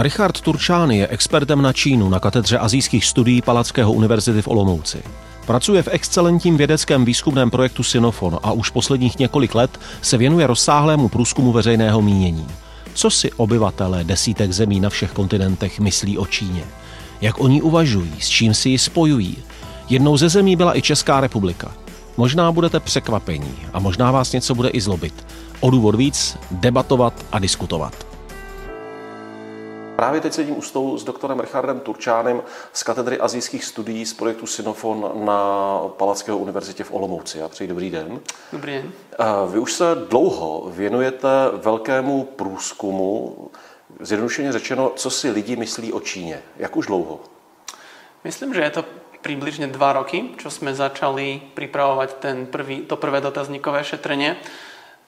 Richard Turčán je expertem na Čínu na katedře azijských studií Palackého univerzity v Olomouci. Pracuje v excelentním vědeckém výzkumném projektu Sinofon a už posledních několik let se věnuje rozsáhlému průzkumu veřejného mínění. Co si obyvatelé desítek zemí na všech kontinentech myslí o Číně? Jak oni uvažují, s čím si ji spojují? Jednou ze zemí byla i Česká republika. Možná budete překvapení a možná vás něco bude i zlobit. O důvod víc debatovat a diskutovat. Právě teď sedím u stolu s doktorem Richardem Turčánem z katedry azijských studií z projektu Sinofon na Palackého univerzitě v Olomouci. Já přeji dobrý den. Dobrý den. Vy už se dlouho věnujete velkému průzkumu, zjednodušeně řečeno, co si lidi myslí o Číně. Jak už dlouho? Myslím, že je to približne dva roky, čo sme začali pripravovať ten prvý, to prvé dotazníkové šetrenie.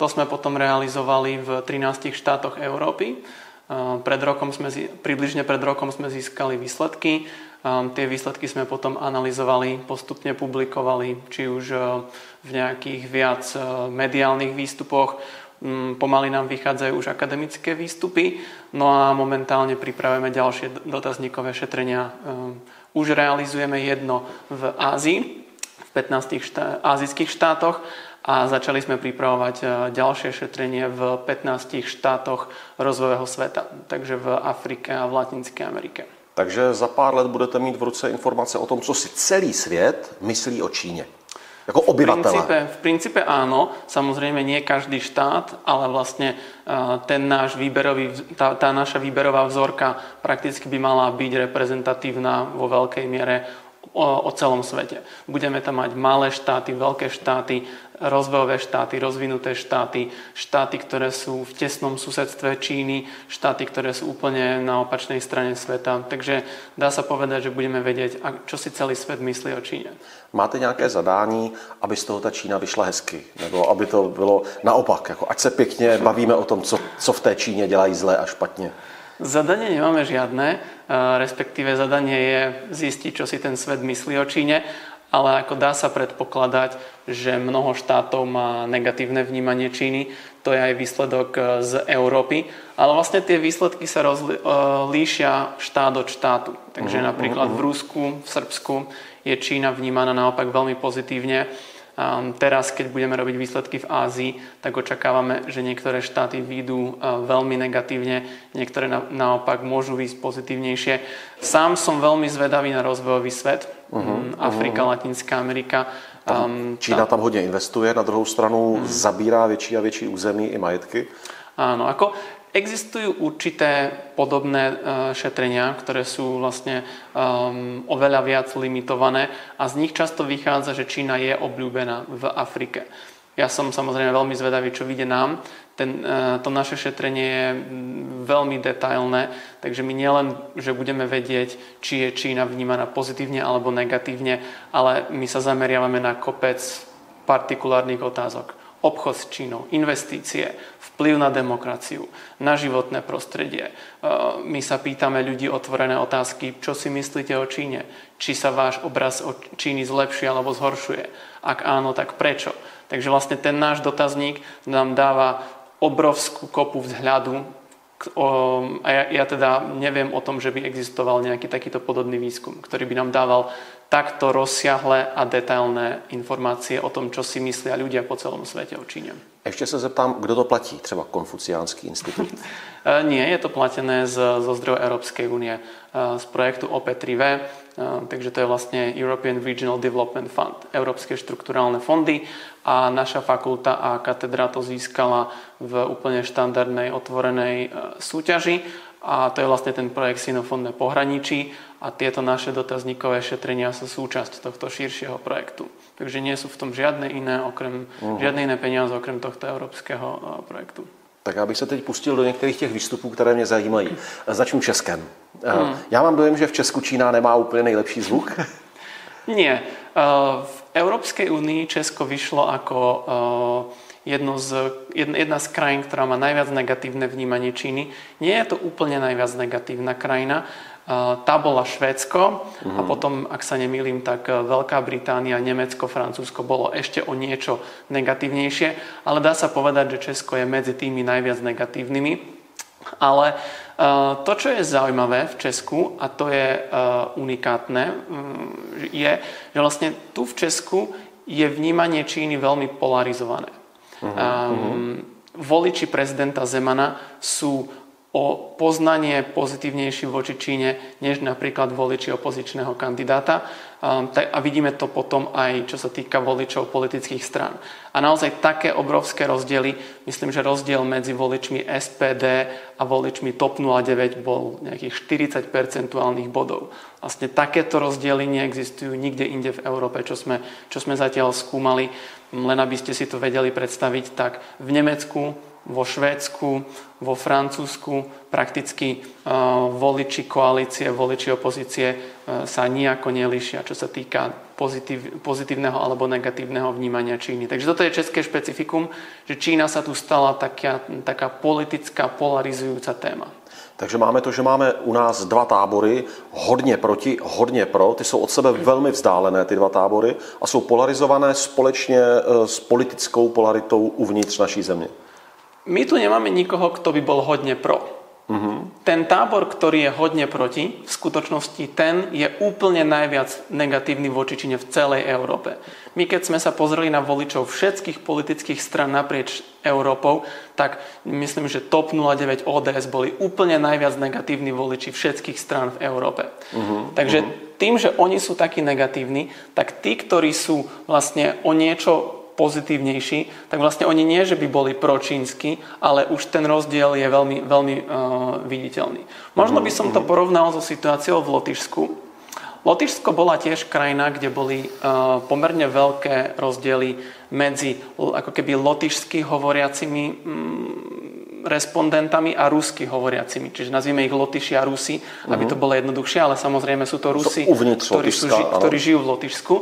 To sme potom realizovali v 13 štátoch Európy. Pred rokom sme, približne pred rokom sme získali výsledky. Tie výsledky sme potom analyzovali, postupne publikovali, či už e, v nejakých viac mediálnych výstupoch. Mm, pomaly nám vychádzajú už akademické výstupy. No a momentálne pripravujeme ďalšie dotazníkové šetrenia. Už realizujeme jedno v Ázii, v 15 štá- štátoch a začali sme pripravovať e, ďalšie šetrenie v 15 štátoch rozvojového sveta, takže v Afrike a v Latinské Amerike. Takže za pár let budete mít v ruce informace o tom, co si celý svět myslí o Číně. Jako obyvatele. V princípe, v princípe áno, samozrejme nie každý štát, ale vlastne e, ten náš výberový, tá, tá naša výberová vzorka prakticky by mala byť reprezentatívna vo veľkej miere o, o celom svete. Budeme tam mať malé štáty, veľké štáty, rozvojové štáty, rozvinuté štáty, štáty, ktoré sú v tesnom susedstve Číny, štáty, ktoré sú úplne na opačnej strane sveta. Takže dá sa povedať, že budeme vedieť, čo si celý svet myslí o Číne. Máte nějaké zadání, aby z toho ta Čína vyšla hezky? Nebo aby to bylo naopak, jako ať se pěkně bavíme o tom, co, co v té Číně dělají zle a špatně? Zadanie nemáme žiadne, respektíve zadanie je zistiť, čo si ten svet myslí o Číne ale ako dá sa predpokladať, že mnoho štátov má negatívne vnímanie Číny. To je aj výsledok e, z Európy. Ale vlastne tie výsledky sa rozlíšia e, štát od štátu. Takže uh-huh, napríklad uh-huh. v Rusku, v Srbsku je Čína vnímaná naopak veľmi pozitívne Teraz, keď budeme robiť výsledky v Ázii, tak očakávame, že niektoré štáty výjdu veľmi negatívne, niektoré naopak môžu výjsť pozitívnejšie. Sám som veľmi zvedavý na rozvojový svet. Uh-huh, Afrika, uh-huh. Latinská Amerika. Tam, Čína tam hodně investuje, na druhou stranu uh-huh. zabírá větší a větší území i majetky. Áno, ako Existujú určité podobné e, šetrenia, ktoré sú vlastne um, oveľa viac limitované a z nich často vychádza, že Čína je obľúbená v Afrike. Ja som samozrejme veľmi zvedavý, čo vyjde nám. Ten, e, to naše šetrenie je veľmi detailné, takže my nielen, že budeme vedieť, či je Čína vnímaná pozitívne alebo negatívne, ale my sa zameriavame na kopec partikulárnych otázok obchod s Čínou, investície, vplyv na demokraciu, na životné prostredie. E, my sa pýtame ľudí otvorené otázky, čo si myslíte o Číne? Či sa váš obraz o Číny zlepšuje alebo zhoršuje? Ak áno, tak prečo? Takže vlastne ten náš dotazník nám dáva obrovskú kopu vzhľadu a ja, ja teda neviem o tom, že by existoval nejaký takýto podobný výskum, ktorý by nám dával takto rozsiahle a detailné informácie o tom, čo si myslia ľudia po celom svete o Číne. Ještě se zeptám, kdo to platí? Třeba Konfuciánský institut? E, nie, je to platené z, zo zdrojov Európskej únie, e, z projektu OP3V, e, takže to je vlastne European Regional Development Fund, Európske štruktúrálne fondy a naša fakulta a katedra to získala v úplne štandardnej otvorenej súťaži a to je vlastne ten projekt Sinofondné pohraničí a tieto naše dotazníkové šetrenia sú súčasť tohto širšieho projektu. Takže nie sú v tom žiadne iné, okrem, uh-huh. žiadne iné peniaze okrem tohto európskeho projektu. Tak já bych se teď pustil do některých těch výstupů, které mě zajímají. Začnu Českem. Hmm. Já mám dojem, že v Česku Čína nemá úplně nejlepší zvuk. Nie. V Európskej únii Česko vyšlo ako jedno z, jedna z krajín, ktorá má najviac negatívne vnímanie Číny. Nie je to úplne najviac negatívna krajina, tá bola Švédsko mm-hmm. a mhm. potom, ak sa nemýlim, tak e, Veľká Británia, Nemecko, Francúzsko bolo ešte o niečo negatívnejšie, ale dá sa povedať, že Česko je medzi tými najviac negatívnymi. Ale To, čo je zaujímavé v Česku, a to je unikátne, mm, je, že vlastne tu v Česku je vnímanie Číny veľmi polarizované. Uh-huh, um, voliči prezidenta Zemana sú o poznanie pozitívnejší voči Číne, než napríklad voliči opozičného kandidáta. A vidíme to potom aj, čo sa týka voličov politických strán. A naozaj také obrovské rozdiely, myslím, že rozdiel medzi voličmi SPD a voličmi TOP 09 bol nejakých 40 percentuálnych bodov. Vlastne takéto rozdiely neexistujú nikde inde v Európe, čo sme, čo sme zatiaľ skúmali. Len aby ste si to vedeli predstaviť, tak v Nemecku vo Švédsku, vo Francúzsku prakticky uh, voliči koalície, voliči opozície uh, sa nejako nelišia, čo sa týka pozitív, pozitívneho alebo negatívneho vnímania Číny. Takže toto je české špecifikum, že Čína sa tu stala taká, taká politická polarizujúca téma. Takže máme to, že máme u nás dva tábory, hodně proti, hodně pro. Ty jsou od sebe velmi vzdálené, ty dva tábory, a jsou polarizované společně e, s politickou polaritou uvnitř naší země my tu nemáme nikoho, kto by bol hodne pro. Uh-huh. Ten tábor, ktorý je hodne proti, v skutočnosti ten je úplne najviac negatívny voči Číne v celej Európe. My keď sme sa pozreli na voličov všetkých politických stran naprieč Európou, tak myslím, že TOP 09 ODS boli úplne najviac negatívni voliči všetkých stran v Európe. Uh-huh. Takže uh-huh. tým, že oni sú takí negatívni, tak tí, ktorí sú vlastne o niečo pozitívnejší, tak vlastne oni nie, že by boli pročínsky, ale už ten rozdiel je veľmi, veľmi uh, viditeľný. Možno by som to mhm. porovnal so situáciou v Lotyšsku. Lotyšsko bola tiež krajina, kde boli uh, pomerne veľké rozdiely medzi ako keby lotyšsky hovoriacimi mm, respondentami a rusky hovoriacimi. Čiže nazvime ich Lotyši a Rusi, aby to mhm. bolo jednoduchšie, ale samozrejme sú to Rusi, to ktorí, sú, ktorí žijú v Lotyšsku.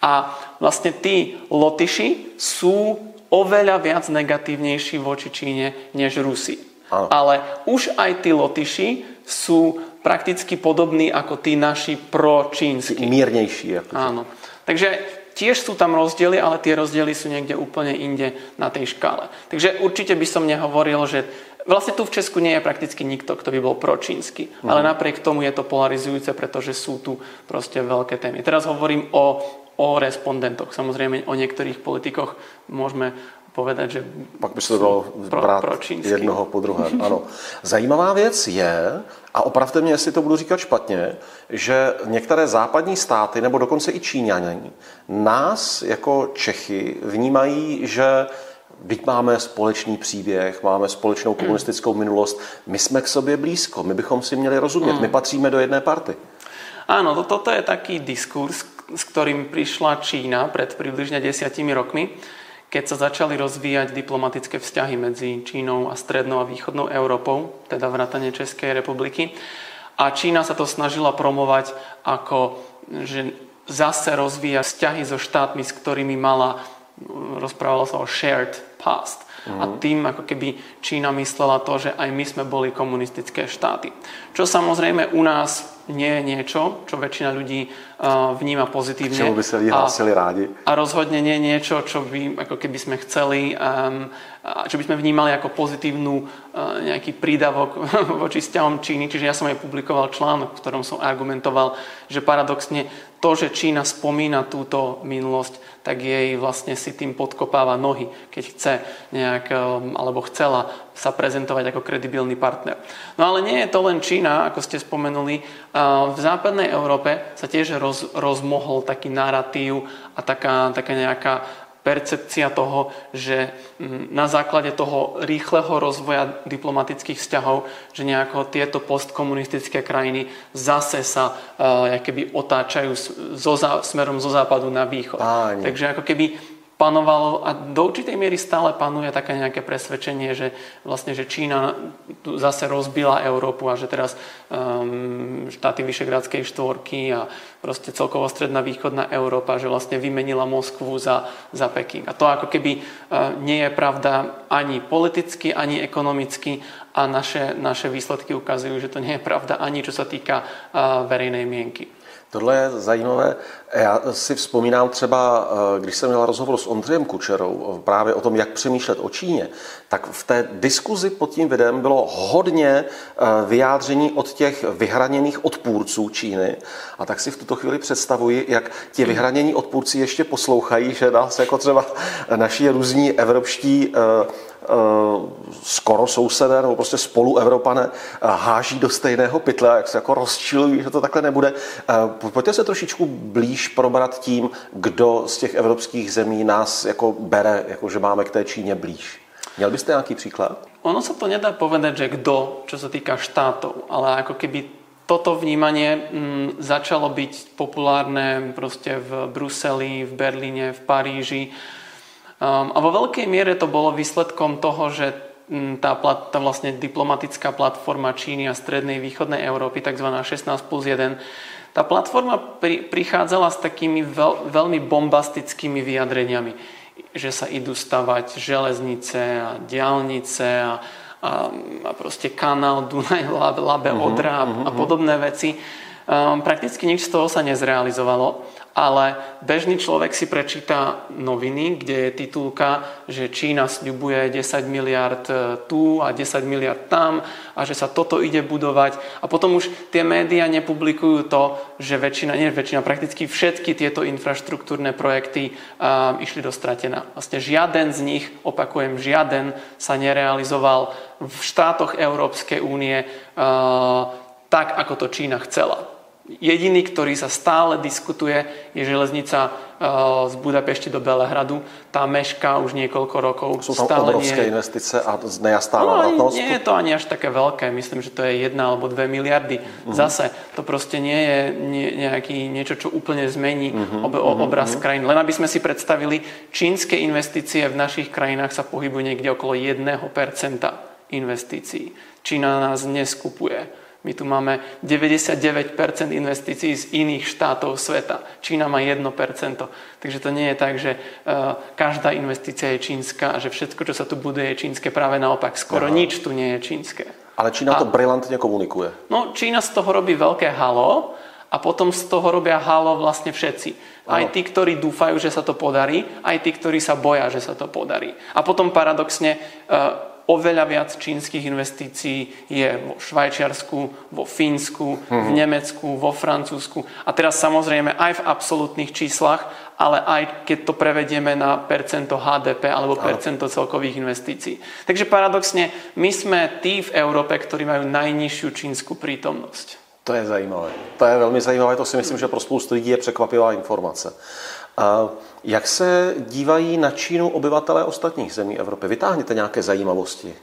A vlastne tí Lotyši sú oveľa viac negatívnejší voči Číne než Rusi. Áno. Ale už aj tí Lotyši sú prakticky podobní ako tí naši pročínsky. Miernejší. Akože. Áno. Takže tiež sú tam rozdiely, ale tie rozdiely sú niekde úplne inde na tej škále. Takže určite by som nehovoril, že Vlastne tu v Česku nie je prakticky nikto, kto by bol pročínsky. Mm. Ale napriek tomu je to polarizujúce, pretože sú tu proste veľké témy. Teraz hovorím o o respondentoch. Samozrejme, o niektorých politikoch môžeme povedať, že... Pak by se to dalo brát pro, jednoho po druhém. Ano. Zajímavá věc je, a opravte mě, jestli to budu říkat špatně, že některé západní státy, nebo dokonce i Číňaní, nás jako Čechy vnímají, že Byť máme společný příběh, máme společnou komunistickou minulost, my jsme k sobě blízko, my bychom si měli rozumět, my patříme do jedné party. Áno, to, toto je taký diskurs, s ktorým prišla Čína pred približne desiatimi rokmi, keď sa začali rozvíjať diplomatické vzťahy medzi Čínou a strednou a východnou Európou, teda vrátane Českej republiky. A Čína sa to snažila promovať ako, že zase rozvíja vzťahy so štátmi, s ktorými mala, rozprávalo sa o shared past. Mm-hmm. A mhm. tým ako keby Čína myslela to, že aj my sme boli komunistické štáty. Čo samozrejme u nás nie je niečo, čo väčšina ľudí uh, vníma pozitívne. Čemu by sa vyhlásili rádi. A rozhodne nie je niečo, čo by ako keby sme chceli, um, čo by sme vnímali ako pozitívnu uh, nejaký prídavok voči vzťahom Číny. Čiže ja som aj publikoval článok, v ktorom som argumentoval, že paradoxne to, že Čína spomína túto minulosť, tak jej vlastne si tým podkopáva nohy, keď chce nejak, um, alebo chcela sa prezentovať ako kredibilný partner. No ale nie je to len Čína, ako ste spomenuli. V západnej Európe sa tiež roz, rozmohol taký narratív a taká, taká nejaká percepcia toho, že mm, na základe toho rýchleho rozvoja diplomatických vzťahov, že nejako tieto postkomunistické krajiny zase sa uh, keby otáčajú zo, smerom zo západu na východ. Páni. Takže ako keby panovalo a do určitej miery stále panuje také nejaké presvedčenie, že vlastne, že Čína tu zase rozbila Európu a že teraz um, štáty Vyšegrádskej štvorky a proste celkovo stredná východná Európa, že vlastne vymenila Moskvu za, za Peking. A to ako keby uh, nie je pravda ani politicky, ani ekonomicky a naše, naše výsledky ukazujú, že to nie je pravda ani čo sa týka uh, verejnej mienky. Tohle je zajímavé. Já si vzpomínám třeba, eh, když jsem měl rozhovor s Ondřejem Kučerou eh, právě o tom, jak přemýšlet o Číně, tak v té diskuzi pod tím videem bylo hodně eh, vyjádření od těch vyhraněných odpůrců Číny. A tak si v tuto chvíli představuji, jak ti vyhranění odpůrci ještě poslouchají, že nás jako třeba naši různí evropští skoro sousedé nebo prostě spolu Evropané háží do stejného pytle jak se jako rozčilují, že to takhle nebude. Pojďte se trošičku blíž probrat tím, kdo z těch evropských zemí nás jako bere, jako že máme k té Číně blíž. Měl byste nějaký příklad? Ono sa to nedá povedať, že kto, čo sa týka štátov, ale ako keby toto vnímanie mm, začalo byť populárne proste v Bruseli, v Berlíne, v Paríži. Um, a vo veľkej miere to bolo výsledkom toho, že mm, tá, tá vlastne diplomatická platforma Číny a strednej východnej Európy, tzv. 16 plus 1, tá platforma pri, prichádzala s takými veľ, veľmi bombastickými vyjadreniami, že sa idú stavať železnice a diálnice a, a, a proste kanál Dunaj, Labe, mhm, Odra uh-huh, uh-huh. a podobné veci. Um, prakticky nič z toho sa nezrealizovalo ale bežný človek si prečíta noviny, kde je titulka, že Čína sľubuje 10 miliard e, tu a 10 miliard tam a že sa toto ide budovať. A potom už tie médiá nepublikujú to, že väčšina, nie väčšina, prakticky všetky tieto infraštruktúrne projekty um, išli do stratená. Vlastne žiaden z nich, opakujem, žiaden sa nerealizoval v štátoch Európskej únie uh, tak, ako to Čína chcela. Jediný, ktorý sa stále diskutuje, je železnica eh, z Budapešti do Belehradu. Tá meška už niekoľko rokov. Sú tam stále obrovské nie... investice a nejastá no, návratnosť? Nie je to ani až také veľké. Myslím, že to je jedna alebo dve miliardy. Uh-huh. Zase, to proste nie je nejaký, niečo, čo úplne zmení uh-huh. ob, uh-huh. obraz uh-huh. krajín. Len aby sme si predstavili, čínske investície v našich krajinách sa pohybujú niekde okolo 1% investícií. Čína nás neskupuje my tu máme 99% investícií z iných štátov sveta. Čína má 1%. Takže to nie je tak, že uh, každá investícia je čínska a že všetko, čo sa tu bude, je čínske. Práve naopak, skoro Aha. nič tu nie je čínske. Ale Čína a, to brilantne komunikuje. No, Čína z toho robí veľké halo a potom z toho robia halo vlastne všetci. Aj tí, ktorí dúfajú, že sa to podarí, aj tí, ktorí sa boja, že sa to podarí. A potom paradoxne uh, Oveľa viac čínskych investícií je vo Švajčiarsku, vo Fínsku, mm-hmm. v mhm. Nemecku, vo Francúzsku. A teraz samozrejme aj v absolútnych číslach, ale aj keď to prevedieme na percento HDP alebo percento celkových investícií. Takže paradoxne, my sme tí v Európe, ktorí majú najnižšiu čínsku prítomnosť. To je zajímavé. To je velmi zajímavé, to si myslím, že pro spoustu lidí je překvapivá informace. Jak se dívají na Čínu obyvatelé ostatních zemí Evropy? Vytáhněte nějaké zajímavosti.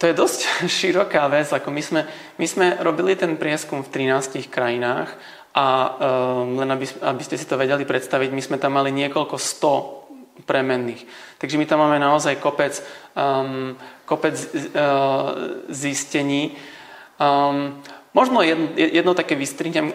To je dosť široká vec. Ako my, sme, my sme robili ten prieskum v 13 krajinách a um, len aby, aby ste si to vedeli predstaviť, my sme tam mali niekoľko sto premenných. Takže my tam máme naozaj kopec, um, kopec uh, zistení. Um, Možno jedno, jedno také vystrihnem,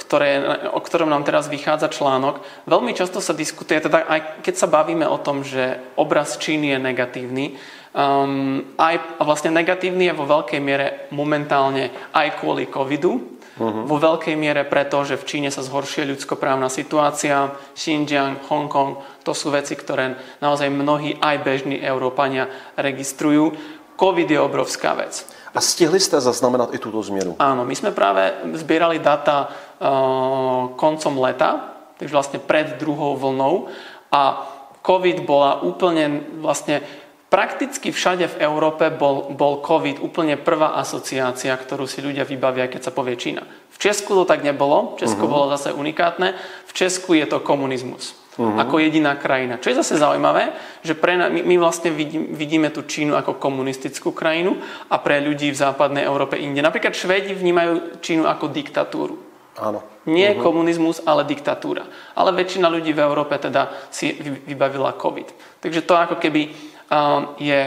ktoré, o ktorom nám teraz vychádza článok. Veľmi často sa diskutuje, teda aj keď sa bavíme o tom, že obraz Číny je negatívny, um, aj vlastne negatívny je vo veľkej miere momentálne aj kvôli covidu, uh-huh. vo veľkej miere preto, že v Číne sa zhoršuje ľudskoprávna situácia, Xinjiang, Hongkong, to sú veci, ktoré naozaj mnohí aj bežní Európania registrujú. Covid je obrovská vec. A stihli ste zaznamenať i túto zmenu? Áno, my sme práve zbierali data uh, koncom leta, takže vlastne pred druhou vlnou a COVID bola úplne vlastne Prakticky všade v Európe bol, bol COVID úplne prvá asociácia, ktorú si ľudia vybavia, keď sa povie Čína. V Česku to tak nebolo, Česko uh-huh. bolo zase unikátne, v Česku je to komunizmus uh-huh. ako jediná krajina. Čo je zase zaujímavé, že pre, my, my vlastne vidí, vidíme tú Čínu ako komunistickú krajinu a pre ľudí v západnej Európe inde. Napríklad Švédi vnímajú Čínu ako diktatúru. Áno. Nie uh-huh. komunizmus, ale diktatúra. Ale väčšina ľudí v Európe teda si vybavila COVID. Takže to ako keby um, je,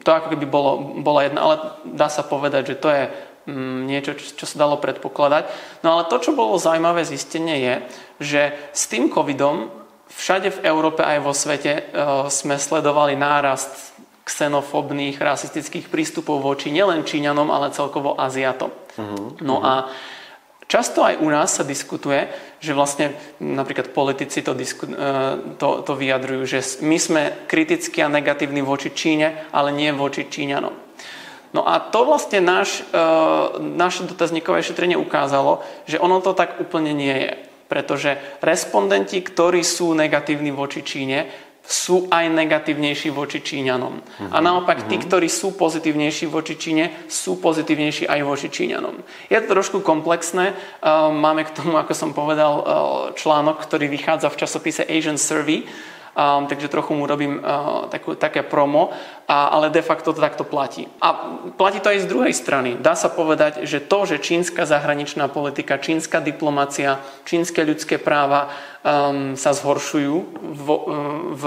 to ako keby bolo, bola jedna, ale dá sa povedať, že to je um, niečo, čo, čo sa dalo predpokladať. No ale to, čo bolo zaujímavé zistenie je, že s tým covidom Všade v Európe aj vo svete eh, sme sledovali nárast xenofobných, rasistických prístupov voči nielen Číňanom, ale celkovo Aziatom. Uh-huh. No a Často aj u nás sa diskutuje, že vlastne napríklad politici to, disku, e, to, to vyjadrujú, že my sme kritickí a negatívni voči Číne, ale nie voči Číňanom. No a to vlastne náš, e, naše dotazníkové šetrenie ukázalo, že ono to tak úplne nie je. Pretože respondenti, ktorí sú negatívni voči Číne, sú aj negatívnejší voči Číňanom. Uh-huh. A naopak tí, mhm. ktorí sú pozitívnejší voči Číne, sú pozitívnejší aj voči Číňanom. Je to trošku komplexné. Máme k tomu, ako som povedal, článok, ktorý vychádza v časopise Asian Survey, um, takže trochu mu robím uh, takú, také promo, a, ale de facto to takto platí. A platí to aj z druhej strany. Dá sa povedať, že to, že čínska zahraničná politika, čínska diplomácia, čínske ľudské práva um, sa zhoršujú vo, v,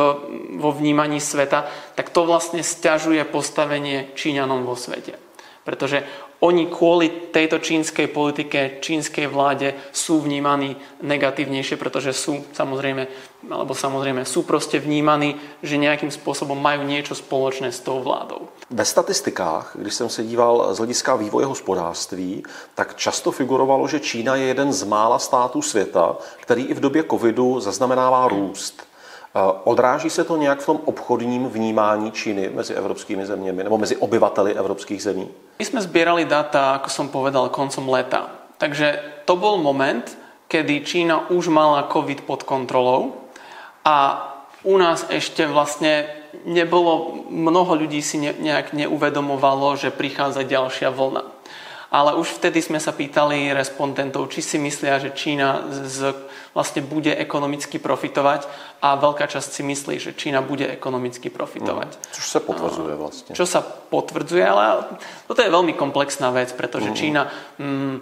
vo vnímaní sveta, tak to vlastne stiažuje postavenie Číňanom vo svete. Pretože oni kvôli tejto čínskej politike, čínskej vláde sú vnímaní negatívnejšie, pretože sú samozrejme, alebo samozrejme sú proste vnímaní, že nejakým spôsobom majú niečo spoločné s tou vládou. Ve statistikách, když jsem se díval z hlediska vývoje hospodářství, tak často figurovalo, že Čína je jeden z mála států světa, který i v době covidu zaznamenává růst. Odráží se to nějak v tom obchodním vnímání Číny mezi evropskými zeměmi nebo mezi obyvateli evropských zemí? My sme zbierali data, ako som povedal, koncom leta. Takže to bol moment, kedy Čína už mala COVID pod kontrolou a u nás ešte vlastne nebolo, mnoho ľudí si nejak neuvedomovalo, že prichádza ďalšia vlna. Ale už vtedy sme sa pýtali respondentov, či si myslia, že Čína z vlastne bude ekonomicky profitovať a veľká časť si myslí, že Čína bude ekonomicky profitovať. Mm, čo sa potvrdzuje vlastne. Čo sa potvrdzuje, ale toto je veľmi komplexná vec, pretože mm. Čína mm,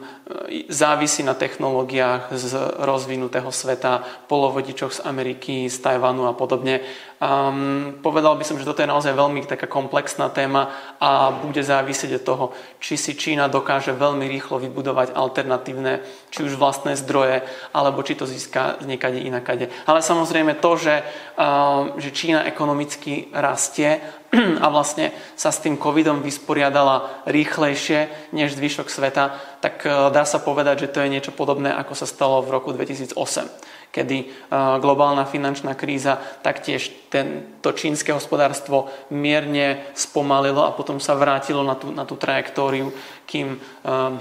závisí na technológiách z rozvinutého sveta, polovodičoch z Ameriky, z Tajvanu a podobne. Um, povedal by som, že toto je naozaj veľmi taká komplexná téma a bude závisieť od toho, či si Čína dokáže veľmi rýchlo vybudovať alternatívne, či už vlastné zdroje, alebo či to získa niekade inakade. Ale samozrejme to, že, uh, že Čína ekonomicky rastie a vlastne sa s tým covidom vysporiadala rýchlejšie než zvyšok sveta, tak uh, dá sa povedať, že to je niečo podobné, ako sa stalo v roku 2008 kedy eh, globálna finančná kríza taktiež ten, to čínske hospodárstvo mierne spomalilo a potom sa vrátilo na tú, na tú trajektóriu, kým um,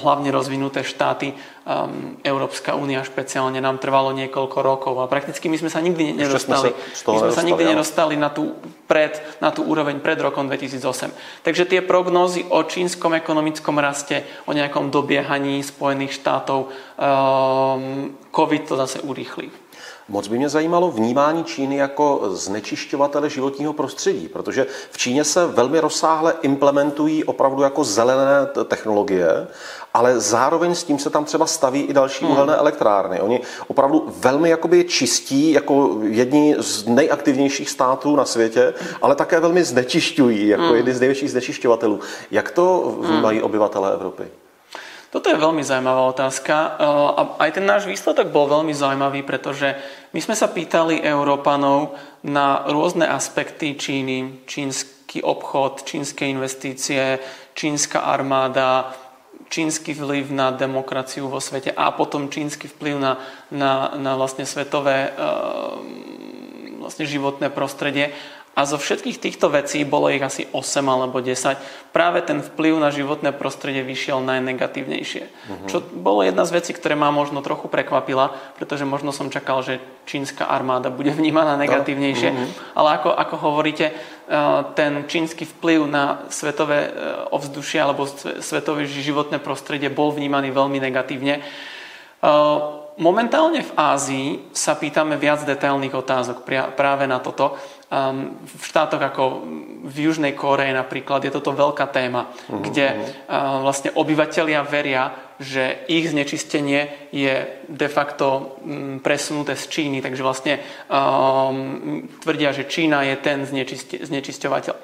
hlavne rozvinuté štáty, um, Európska únia špeciálne, nám trvalo niekoľko rokov a prakticky my sme sa nikdy nedostali, sme sa, my sme sa nikdy nedostali na tú, pred, na tú úroveň pred rokom 2008. Takže tie prognózy o čínskom ekonomickom raste, o nejakom dobiehaní Spojených štátov, um, COVID to zase urýchli. Moc by mě zajímalo vnímání Číny jako znečišťovatele životního prostředí, protože v Číně se velmi rozsáhle implementují opravdu jako zelené technologie, ale zároveň s tím se tam třeba staví i další hmm. uhelné elektrárny. Oni opravdu velmi jakoby čistí, jako jedni z nejaktivnějších států na světě, ale také velmi znečišťují, jako hmm. jedni z největších znečišťovatelů. Jak to vnímají hmm. obyvatelé Evropy? Toto je veľmi zaujímavá otázka e, a aj ten náš výsledok bol veľmi zaujímavý, pretože my sme sa pýtali Európanov na rôzne aspekty Číny, čínsky obchod, čínske investície, čínska armáda, čínsky vplyv na demokraciu vo svete a potom čínsky vplyv na, na, na vlastne svetové e, vlastne životné prostredie. A zo všetkých týchto vecí, bolo ich asi 8 alebo 10, práve ten vplyv na životné prostredie vyšiel najnegatívnejšie. Uh-huh. Čo bolo jedna z vecí, ktoré ma možno trochu prekvapila, pretože možno som čakal, že čínska armáda bude vnímaná negatívnejšie. Uh-huh. Ale ako, ako hovoríte, eh, ten čínsky vplyv na svetové eh, ovzdušie alebo svetové životné prostredie bol vnímaný veľmi negatívne. Eh, momentálne v Ázii sa pýtame viac detailných otázok práve na toto. Um, v štátoch ako v Južnej Koreji napríklad je toto veľká téma, uh-huh. kde uh, vlastne obyvateľia veria, že ich znečistenie je de facto um, presunuté z Číny, takže vlastne um, tvrdia, že Čína je ten znečisťovateľ.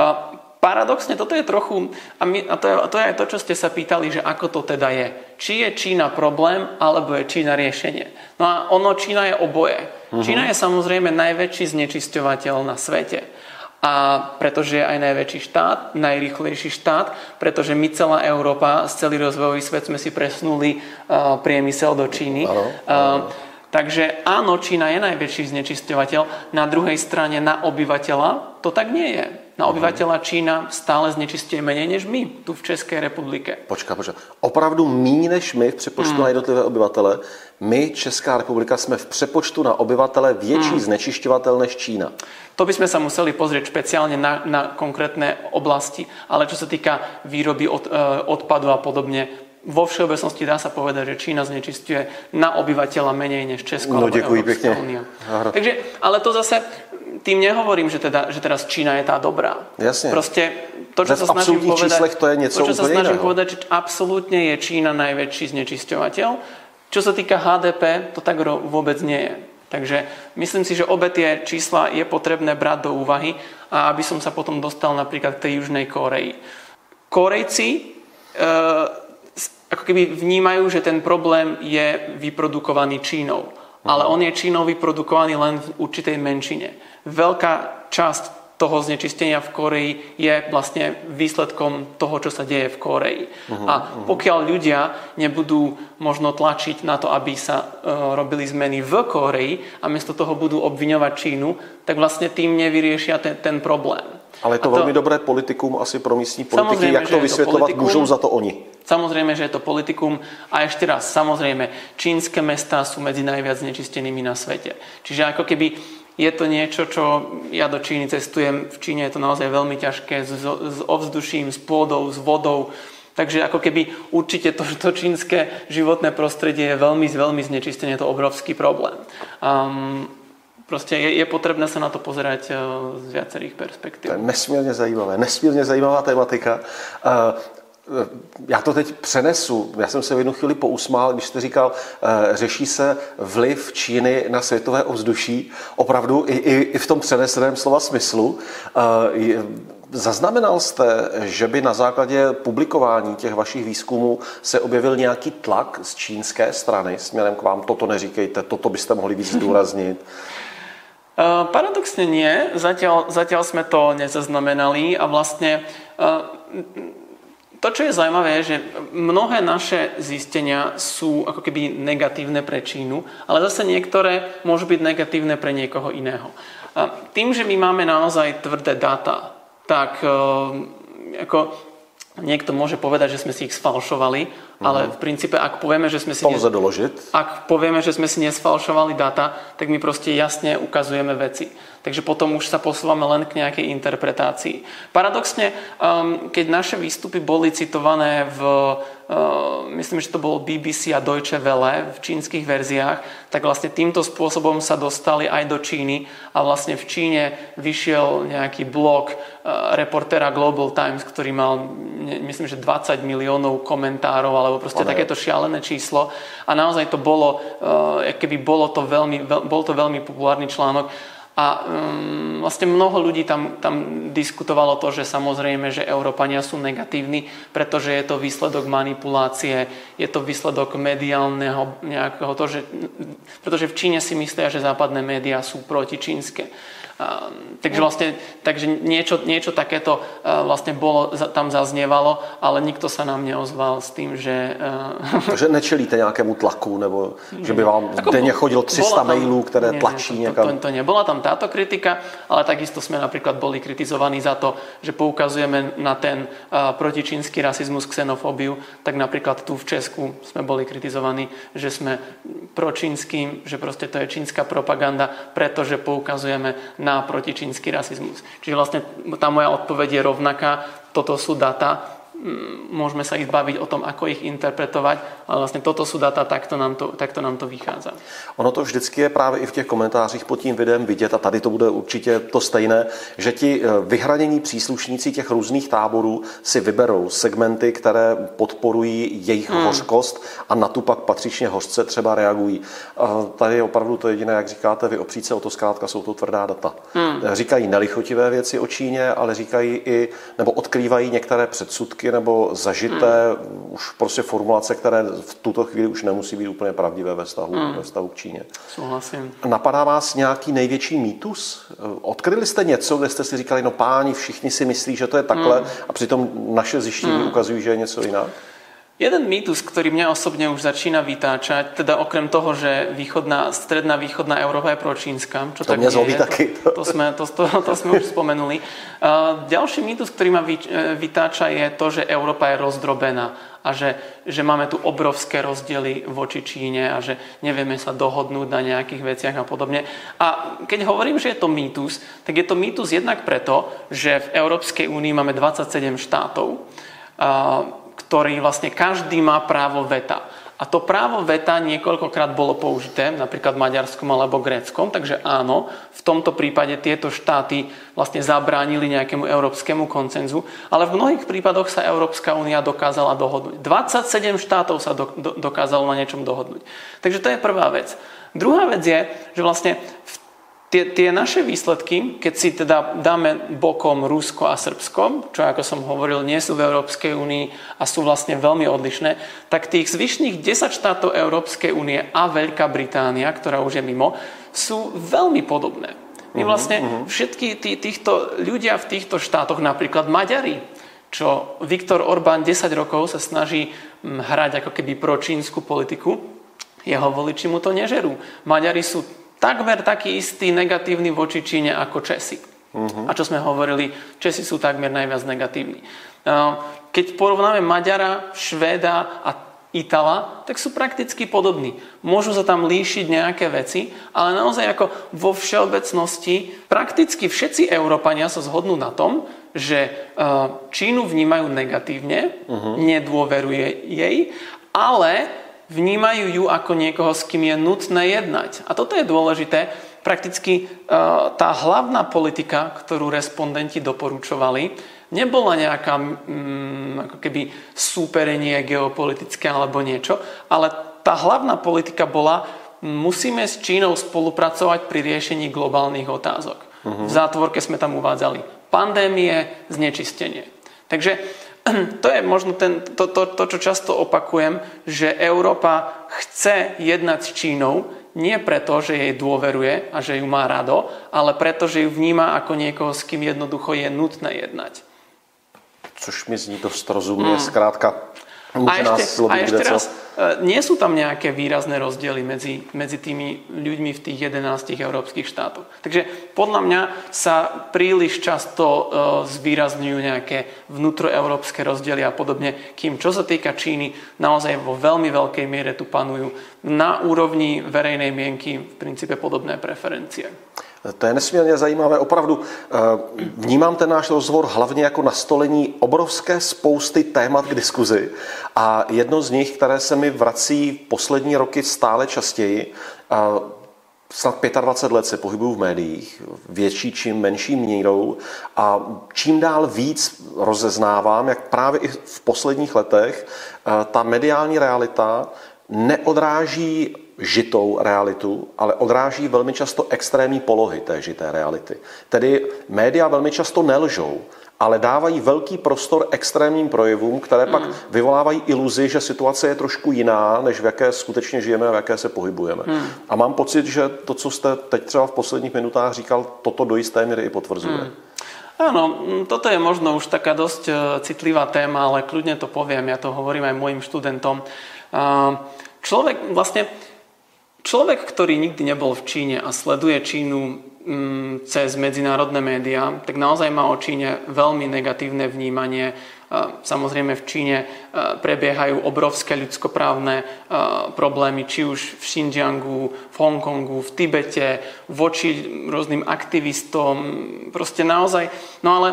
Uh, paradoxne toto je trochu, a, my, a, to je, a to je aj to, čo ste sa pýtali, že ako to teda je. Či je Čína problém, alebo je Čína riešenie. No a ono, Čína je oboje. Uh-huh. Čína je samozrejme najväčší znečisťovateľ na svete. a pretože je aj najväčší štát, najrýchlejší štát, pretože my celá Európa, celý rozvojový svet sme si presnuli uh, priemysel do Číny. Ano, ano. Uh, takže áno, Čína je najväčší znečisťovateľ, na druhej strane na obyvateľa to tak nie je. Na obyvateľa Čína stále znečistuje menej než my tu v České republike. Počká, počká. Opravdu méně než my v přepočtu hmm. na jednotlivé obyvatele. My, Česká republika, jsme v přepočtu na obyvatele větší hmm. znečišťovatel než Čína. To by sme sa museli pozrieť špeciálne na, na konkrétne oblasti, ale čo sa týka výroby od, e, odpadu a podobne, vo všeobecnosti dá sa povedať, že Čína znečistuje na obyvateľa menej než Česko no, alebo Európska únia. Takže, ale to zase tým nehovorím, že, teda, že teraz Čína je tá dobrá. Jasne. Proste to, čo sa snažím povedať, to je niečo to, čo sa snažím iného. povedať, že absolútne je Čína najväčší znečisťovateľ. Čo sa týka HDP, to tak vôbec nie je. Takže myslím si, že obe tie čísla je potrebné brať do úvahy a aby som sa potom dostal napríklad k tej Južnej Koreji. Korejci e, ako keby vnímajú, že ten problém je vyprodukovaný Čínou. Ale on je Čínou vyprodukovaný len v určitej menšine. Veľká časť toho znečistenia v Koreji je vlastne výsledkom toho, čo sa deje v Koreji. Uh-huh, a pokiaľ ľudia nebudú možno tlačiť na to, aby sa uh, robili zmeny v Koreji a miesto toho budú obviňovať Čínu, tak vlastne tým nevyriešia ten, ten problém. Ale je to, to veľmi dobré politikum asi pro místní politiky. Jak to vysvetľovať? Môžu za to oni. Samozrejme, že je to politikum. A ešte raz, samozrejme, čínske mestá sú medzi najviac znečistenými na svete. Čiže ako keby je to niečo, čo ja do Číny cestujem. V Číne je to naozaj veľmi ťažké s, s ovzduším, s pôdou, s vodou. Takže ako keby určite to, to čínske životné prostredie je veľmi, veľmi znečistené, je to obrovský problém. Um, Proste je, je potrebné sa na to pozerať uh, z viacerých perspektív. To je nesmírně zajímavé, nesmírně zajímavá tematika. Uh, já to teď přenesu. Já jsem se v jednu chvíli pousmál, když jste říkal, eh, řeší se vliv Číny na světové ovzduší. Opravdu i, i, i v tom přeneseném slova smyslu. Eh, zaznamenal jste, že by na základě publikování těch vašich výzkumů se objevil nějaký tlak z čínské strany směrem k vám? Toto neříkejte, toto byste mohli víc zdůraznit. Uh, paradoxne nie, zatiaľ, zatiaľ sme to nezaznamenali a vlastne uh, to, čo je zaujímavé, je, že mnohé naše zistenia sú ako keby negatívne pre Čínu, ale zase niektoré môžu byť negatívne pre niekoho iného. Tým, že my máme naozaj tvrdé dáta, tak e, ako Niekto môže povedať, že sme si ich sfalšovali, ale mhm. v princípe, ak povieme, že sme si... ne... doložiť. Ak povieme, že sme si nesfalšovali data, tak my proste jasne ukazujeme veci. Takže potom už sa posúvame len k nejakej interpretácii. Paradoxne, um, keď naše výstupy boli citované v myslím, že to bolo BBC a Deutsche Welle v čínskych verziách, tak vlastne týmto spôsobom sa dostali aj do Číny a vlastne v Číne vyšiel nejaký blog uh, reportéra Global Times, ktorý mal, myslím, že 20 miliónov komentárov alebo proste One. takéto šialené číslo a naozaj to bolo, uh, keby bolo to veľmi, bol to veľmi populárny článok a um, vlastne mnoho ľudí tam, tam diskutovalo to, že samozrejme, že Európania sú negatívni, pretože je to výsledok manipulácie, je to výsledok mediálneho nejakého to, že, pretože v Číne si myslia, že západné médiá sú protičínske. Ehm, takže vlastne takže niečo, niečo takéto uh, vlastne bolo, tam zaznievalo, ale nikto sa nám neozval s tým, že... Uh... Že nečelíte nejakému tlaku, nebo že by vám Ako denne chodilo 300 tam, mailů, ktoré nie, tlačí nie, to, to, to nebola tam táto kritika, ale takisto sme napríklad boli kritizovaní za to, že poukazujeme na ten uh, protičínsky rasizmus, xenofóbiu, tak napríklad tu v Česku sme boli kritizovaní, že sme pročínským, že proste to je čínska propaganda, pretože poukazujeme na protičínsky rasizmus. Čiže vlastne tá moja odpoveď je rovnaká. Toto sú data, môžeme sa ich baviť o tom, ako ich interpretovať, ale vlastně toto jsou data, takto nám to, takto nám to vychází. Ono to vždycky je právě i v těch komentářích pod tím videem vidět a tady to bude určitě to stejné, že ti eh, vyhranění příslušníci těch různých táborů si vyberou segmenty, které podporují jejich hmm. hořkost a na tu pak patřičně hořce třeba reagují. Tady je opravdu to jediné, jak říkáte vy opřít se o to zkrátka, jsou to tvrdá data. Hmm. Říkají nelichotivé věci o Číně, ale říkají i, nebo odkrývají některé předsudky zkoušky nebo zažité hmm. už prostě formulace, které v tuto chvíli už nemusí být úplně pravdivé ve vztahu, hmm. ve vztahu k Číně. Souhlasím. Napadá vás nějaký největší mýtus? Odkryli jste něco, kde jste si říkali, no páni, všichni si myslí, že to je takhle hmm. a přitom naše zjištění hmm. ukazují, že je něco jinak? Jeden mýtus, ktorý mňa osobne už začína vytáčať, teda okrem toho, že východná, stredná východná Európa je pročínska, čo to tak nie je, taky. To, to, sme, to, to, to sme už spomenuli. Uh, ďalší mýtus, ktorý ma vy, e, vytáča, je to, že Európa je rozdrobená a že, že máme tu obrovské rozdiely voči Číne a že nevieme sa dohodnúť na nejakých veciach a podobne. A keď hovorím, že je to mýtus, tak je to mýtus jednak preto, že v Európskej únii máme 27 štátov. Uh, ktorý vlastne každý má právo veta. A to právo veta niekoľkokrát bolo použité, napríklad v Maďarskom alebo Gréckom, takže áno, v tomto prípade tieto štáty vlastne zabránili nejakému európskemu koncenzu, ale v mnohých prípadoch sa Európska únia dokázala dohodnúť. 27 štátov sa do, do, dokázalo na niečom dohodnúť. Takže to je prvá vec. Druhá vec je, že vlastne v tie, tie naše výsledky, keď si teda dáme bokom Rusko a Srbsko, čo ako som hovoril, nie sú v Európskej únii a sú vlastne veľmi odlišné, tak tých zvyšných 10 štátov Európskej únie a Veľká Británia, ktorá už je mimo, sú veľmi podobné. My mhm, vlastne uh-huh. všetky tí, týchto ľudia v týchto štátoch, napríklad Maďari, čo Viktor Orbán 10 rokov sa snaží hm, hrať ako keby pro čínsku politiku, jeho voliči mu to nežerú. Maďari sú takmer taký istý negatívny voči Číne ako Česi. Uh-huh. A čo sme hovorili, Česi sú takmer najviac negatívni. Keď porovnáme Maďara, Švéda a Itala, tak sú prakticky podobní. Môžu sa tam líšiť nejaké veci, ale naozaj ako vo všeobecnosti prakticky všetci Európania sa zhodnú na tom, že Čínu vnímajú negatívne, uh-huh. nedôveruje jej, ale vnímajú ju ako niekoho, s kým je nutné jednať. A toto je dôležité. Prakticky e, tá hlavná politika, ktorú respondenti doporučovali, nebola nejaká mm, ako keby súperenie geopolitické alebo niečo, ale tá hlavná politika bola, musíme s Čínou spolupracovať pri riešení globálnych otázok. Uh-huh. V zátvorke sme tam uvádzali pandémie, znečistenie. Takže to je možno ten, to, to, to, čo často opakujem, že Európa chce jednať s Čínou nie preto, že jej dôveruje a že ju má rado, ale preto, že ju vníma ako niekoho, s kým jednoducho je nutné jednať. Což mi zní dost rozumne, mm. zkrátka a ešte, a ešte raz, nie sú tam nejaké výrazné rozdiely medzi, medzi tými ľuďmi v tých 11 európskych štátoch. Takže podľa mňa sa príliš často uh, zvýrazňujú nejaké vnútroeurópske rozdiely a podobne, kým čo sa týka Číny, naozaj vo veľmi veľkej miere tu panujú na úrovni verejnej mienky v princípe podobné preferencie. To je nesmírně zajímavé. Opravdu eh, vnímám ten náš rozhovor hlavně jako nastolení obrovské spousty témat k diskuzi a jedno z nich, které se mi vrací poslední roky stále častěji, snad 25 let se pohybuju v médiích, větší či menší mírou a čím dál víc rozeznávám, jak právě i v posledních letech eh, ta mediální realita neodráží žitou realitu, ale odráží velmi často extrémní polohy té žité reality. Tedy média velmi často nelžou, ale dávají velký prostor extrémním projevům, které pak mm. vyvolávají iluzi, že situace je trošku jiná, než v jaké skutečně žijeme a v jaké se pohybujeme. Mm. A mám pocit, že to, co jste teď třeba v posledních minutách říkal, toto do jisté míry i potvrzuje. Mm. Áno, toto je možno už taká dosť e, citlivá téma, ale kľudne to poviem, ja to hovorím aj mojim študentom. Človek vlastne Človek, ktorý nikdy nebol v Číne a sleduje Čínu mm, cez medzinárodné médiá, tak naozaj má o Číne veľmi negatívne vnímanie. Samozrejme v Číne prebiehajú obrovské ľudskoprávne problémy, či už v Xinjiangu, v Hongkongu, v Tibete, voči rôznym aktivistom, proste naozaj. No ale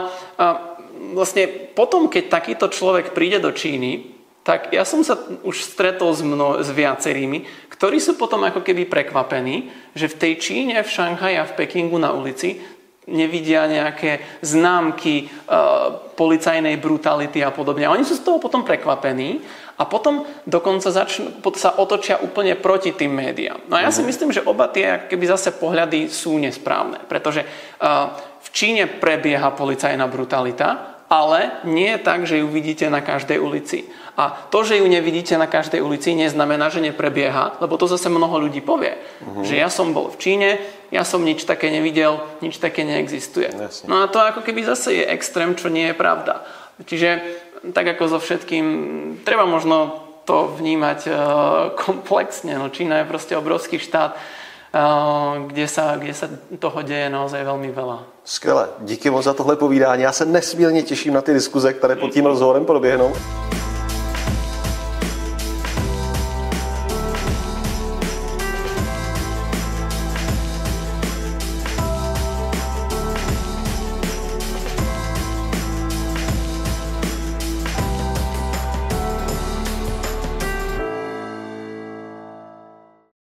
vlastne potom, keď takýto človek príde do Číny, tak ja som sa už stretol s, mno, s viacerými, ktorí sú potom ako keby prekvapení, že v tej Číne, v Šanghaji a v Pekingu na ulici nevidia nejaké známky e, policajnej brutality a podobne. A oni sú z toho potom prekvapení a potom dokonca začnú, sa otočia úplne proti tým médiám. No a ja si mhm. myslím, že oba tie keby zase pohľady sú nesprávne, pretože e, v Číne prebieha policajná brutalita, ale nie je tak, že ju vidíte na každej ulici. A to, že ju nevidíte na každej ulici, neznamená, že neprebieha, lebo to zase mnoho ľudí povie. Uh-huh. Že ja som bol v Číne, ja som nič také nevidel, nič také neexistuje. Jasne. No a to ako keby zase je extrém, čo nie je pravda. Čiže tak ako so všetkým, treba možno to vnímať uh, komplexne. No, Čína je proste obrovský štát, uh, kde, sa, kde sa toho deje naozaj veľmi veľa. Skvěle, díky moc za tohle povídání. Já se nesmírně těším na ty diskuze, které pod tím rozhovorem proběhnou.